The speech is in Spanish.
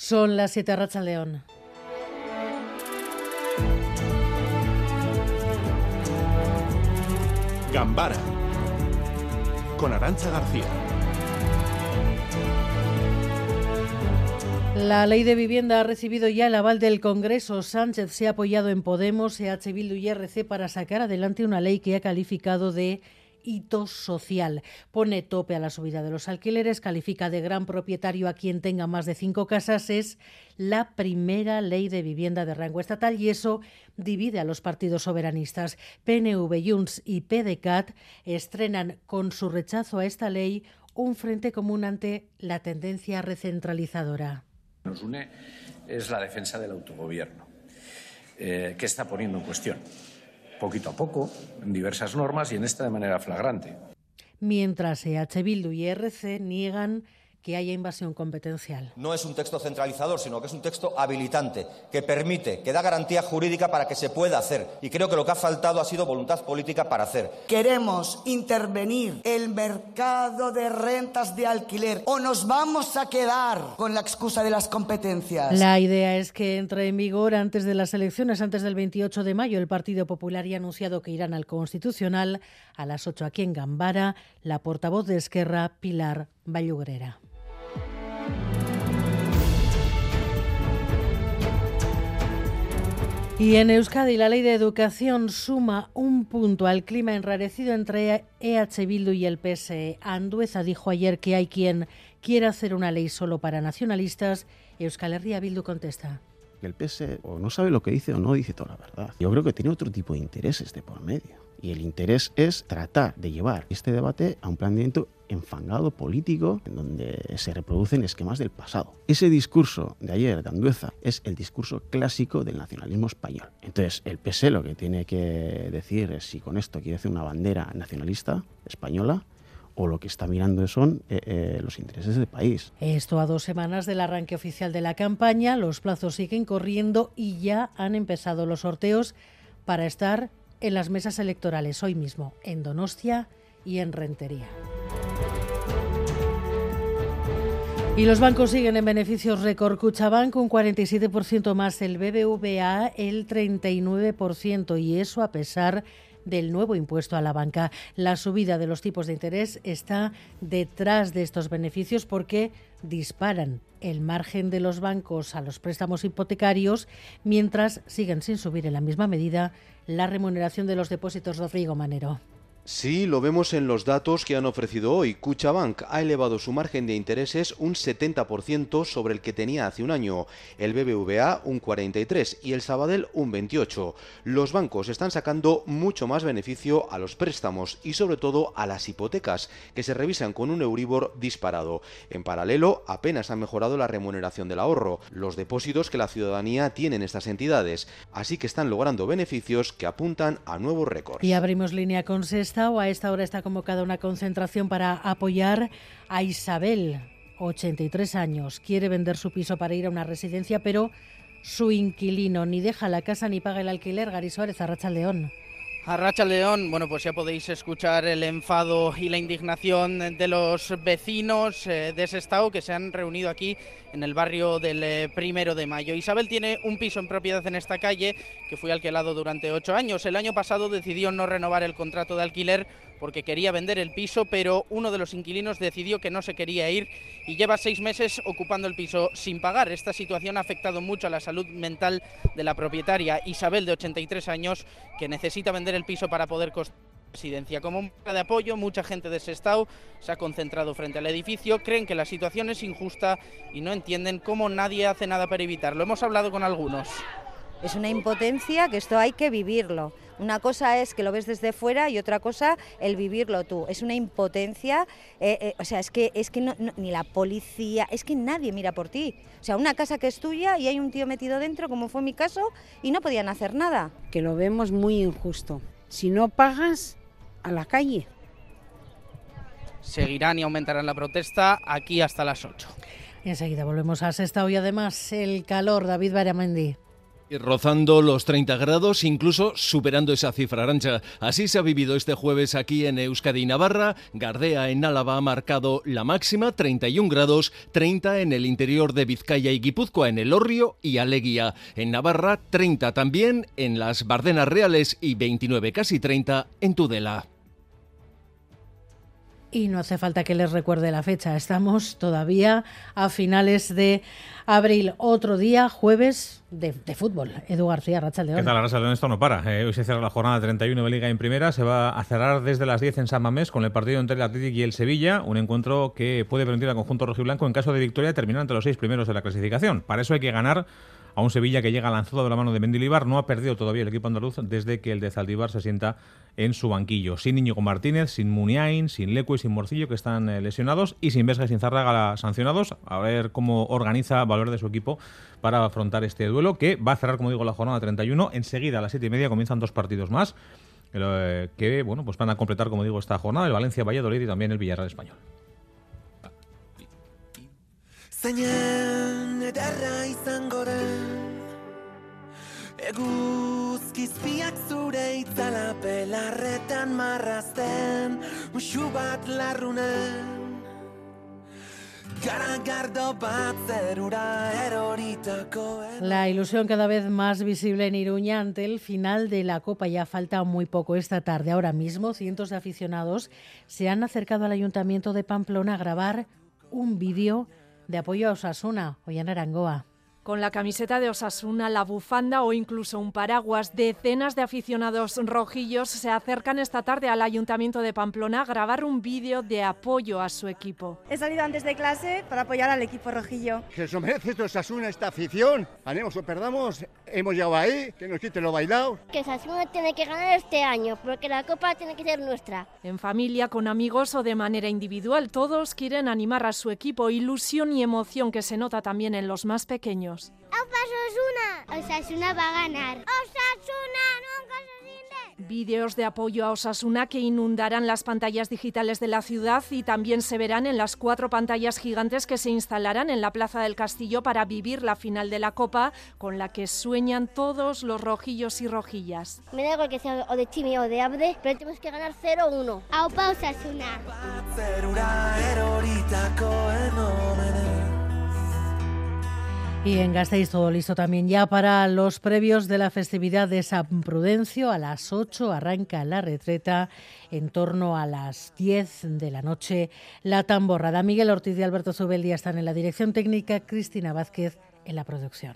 Son las 7 Racha León. Gambara con Arancha García. La ley de vivienda ha recibido ya el aval del Congreso. Sánchez se ha apoyado en Podemos, EH Bildu y RC para sacar adelante una ley que ha calificado de hito social. Pone tope a la subida de los alquileres, califica de gran propietario a quien tenga más de cinco casas. Es la primera ley de vivienda de rango estatal y eso divide a los partidos soberanistas. PNV, Junts y PDCAT estrenan con su rechazo a esta ley un frente común ante la tendencia recentralizadora. Nos une es la defensa del autogobierno, eh, que está poniendo en cuestión poquito a poco, en diversas normas y en esta de manera flagrante. Mientras EH Bildu y RC niegan que haya invasión competencial. No es un texto centralizador, sino que es un texto habilitante, que permite, que da garantía jurídica para que se pueda hacer. Y creo que lo que ha faltado ha sido voluntad política para hacer. Queremos intervenir el mercado de rentas de alquiler o nos vamos a quedar con la excusa de las competencias. La idea es que entre en vigor antes de las elecciones, antes del 28 de mayo. El Partido Popular ya ha anunciado que irán al Constitucional a las 8 aquí en Gambara. La portavoz de Esquerra, Pilar Vallugrera. Y en Euskadi la ley de educación suma un punto al clima enrarecido entre EH Bildu y el PSE. Andueza dijo ayer que hay quien quiere hacer una ley solo para nacionalistas. Euskal Herria Bildu contesta. El PSE o no sabe lo que dice o no dice toda la verdad. Yo creo que tiene otro tipo de intereses de por medio. Y el interés es tratar de llevar este debate a un planteamiento enfangado político en donde se reproducen esquemas del pasado. Ese discurso de ayer de Andueza es el discurso clásico del nacionalismo español. Entonces, el PSE lo que tiene que decir es si con esto quiere hacer una bandera nacionalista española o lo que está mirando son eh, eh, los intereses del país. Esto a dos semanas del arranque oficial de la campaña, los plazos siguen corriendo y ya han empezado los sorteos para estar en las mesas electorales hoy mismo, en Donostia y en Rentería. Y los bancos siguen en beneficios récord. Cuchabank un 47% más, el BBVA el 39% y eso a pesar del nuevo impuesto a la banca. La subida de los tipos de interés está detrás de estos beneficios porque disparan el margen de los bancos a los préstamos hipotecarios mientras siguen sin subir en la misma medida la remuneración de los depósitos. Rodrigo Manero. Sí, lo vemos en los datos que han ofrecido hoy. Cuchabank ha elevado su margen de intereses un 70% sobre el que tenía hace un año, el BBVA un 43% y el Sabadell un 28%. Los bancos están sacando mucho más beneficio a los préstamos y sobre todo a las hipotecas, que se revisan con un Euribor disparado. En paralelo, apenas ha mejorado la remuneración del ahorro, los depósitos que la ciudadanía tiene en estas entidades, así que están logrando beneficios que apuntan a nuevos récords. Y abrimos línea con Sesta a esta hora está convocada una concentración para apoyar a Isabel, 83 años. Quiere vender su piso para ir a una residencia, pero su inquilino ni deja la casa ni paga el alquiler. Gary Suárez, Arracha León. Arracha León, bueno, pues ya podéis escuchar el enfado y la indignación de los vecinos eh, de ese estado que se han reunido aquí en el barrio del eh, primero de mayo. Isabel tiene un piso en propiedad en esta calle que fue alquilado durante ocho años. El año pasado decidió no renovar el contrato de alquiler porque quería vender el piso, pero uno de los inquilinos decidió que no se quería ir y lleva seis meses ocupando el piso sin pagar. Esta situación ha afectado mucho a la salud mental de la propietaria Isabel, de 83 años, que necesita vender el piso para poder construir residencia. Como un de apoyo, mucha gente de ese estado se ha concentrado frente al edificio, creen que la situación es injusta y no entienden cómo nadie hace nada para evitarlo. Hemos hablado con algunos. Es una impotencia que esto hay que vivirlo. Una cosa es que lo ves desde fuera y otra cosa el vivirlo tú. Es una impotencia, eh, eh, o sea, es que, es que ni la policía, es que nadie mira por ti. O sea, una casa que es tuya y hay un tío metido dentro, como fue mi caso, y no podían hacer nada. Que lo vemos muy injusto. Si no pagas, a la calle. Seguirán y aumentarán la protesta aquí hasta las 8. Y enseguida volvemos a Sestao y además el calor, David Baramendi. Rozando los 30 grados, incluso superando esa cifra arancha. Así se ha vivido este jueves aquí en Euskadi y Navarra. Gardea en Álava ha marcado la máxima, 31 grados, 30 en el interior de Vizcaya y Guipúzcoa, en el Orrio y Aleguía. En Navarra, 30 también en las Bardenas Reales y 29, casi 30 en Tudela. Y no hace falta que les recuerde la fecha, estamos todavía a finales de abril. Otro día, jueves de, fútbol. Edu García, Racha León. ¿Qué tal, Racha León? Esto no para. Eh, hoy se cierra la jornada 31 de Liga en Primera. Se va a cerrar desde las 10 en San Mamés con el partido entre el Atlético y el Sevilla. Un encuentro que puede permitir al conjunto rojiblanco en caso de victoria terminar entre los seis primeros de la clasificación. Para eso hay que ganar a un Sevilla que llega lanzado de la mano de Mendilibar. No ha perdido todavía el equipo andaluz desde que el de Zaldívar se sienta en su banquillo. Sin Íñigo Martínez, sin Muniain, sin Leco y sin Morcillo, que están eh, lesionados, y sin Vesga y sin Zárraga sancionados. A ver cómo organiza Valor de su equipo para afrontar este duelo, que va a cerrar, como digo, la jornada 31. Enseguida, a las 7 y media, comienzan dos partidos más. Eh, que bueno pues van a completar, como digo, esta jornada, el Valencia Valladolid y también el Villarreal Español. La ilusión cada vez más visible en Iruña ante el final de la Copa. Ya falta muy poco esta tarde. Ahora mismo, cientos de aficionados se han acercado al Ayuntamiento de Pamplona a grabar un vídeo de apoyo a Osasuna, hoy en Arangoa. Con la camiseta de Osasuna, la bufanda o incluso un paraguas, decenas de aficionados rojillos se acercan esta tarde al Ayuntamiento de Pamplona a grabar un vídeo de apoyo a su equipo. He salido antes de clase para apoyar al equipo rojillo. Que se merece Osasuna esta afición. Ganemos o perdamos, hemos llegado ahí, que nos quiten lo bailado. Que Osasuna tiene que ganar este año, porque la copa tiene que ser nuestra. En familia, con amigos o de manera individual, todos quieren animar a su equipo, ilusión y emoción que se nota también en los más pequeños. Osasuna! Osasuna va a ganar. Osasuna, nunca se Vídeos de apoyo a Osasuna que inundarán las pantallas digitales de la ciudad y también se verán en las cuatro pantallas gigantes que se instalarán en la Plaza del Castillo para vivir la final de la Copa, con la que sueñan todos los rojillos y rojillas. Me da igual que sea o de Chimi o de Abde, pero tenemos que ganar 0-1. Aupa Osasuna. Y en Gasteiz todo listo también ya para los previos de la festividad de San Prudencio. A las 8 arranca la retreta, en torno a las 10 de la noche la tamborrada. Miguel Ortiz y Alberto Zubeldia están en la dirección técnica, Cristina Vázquez en la producción.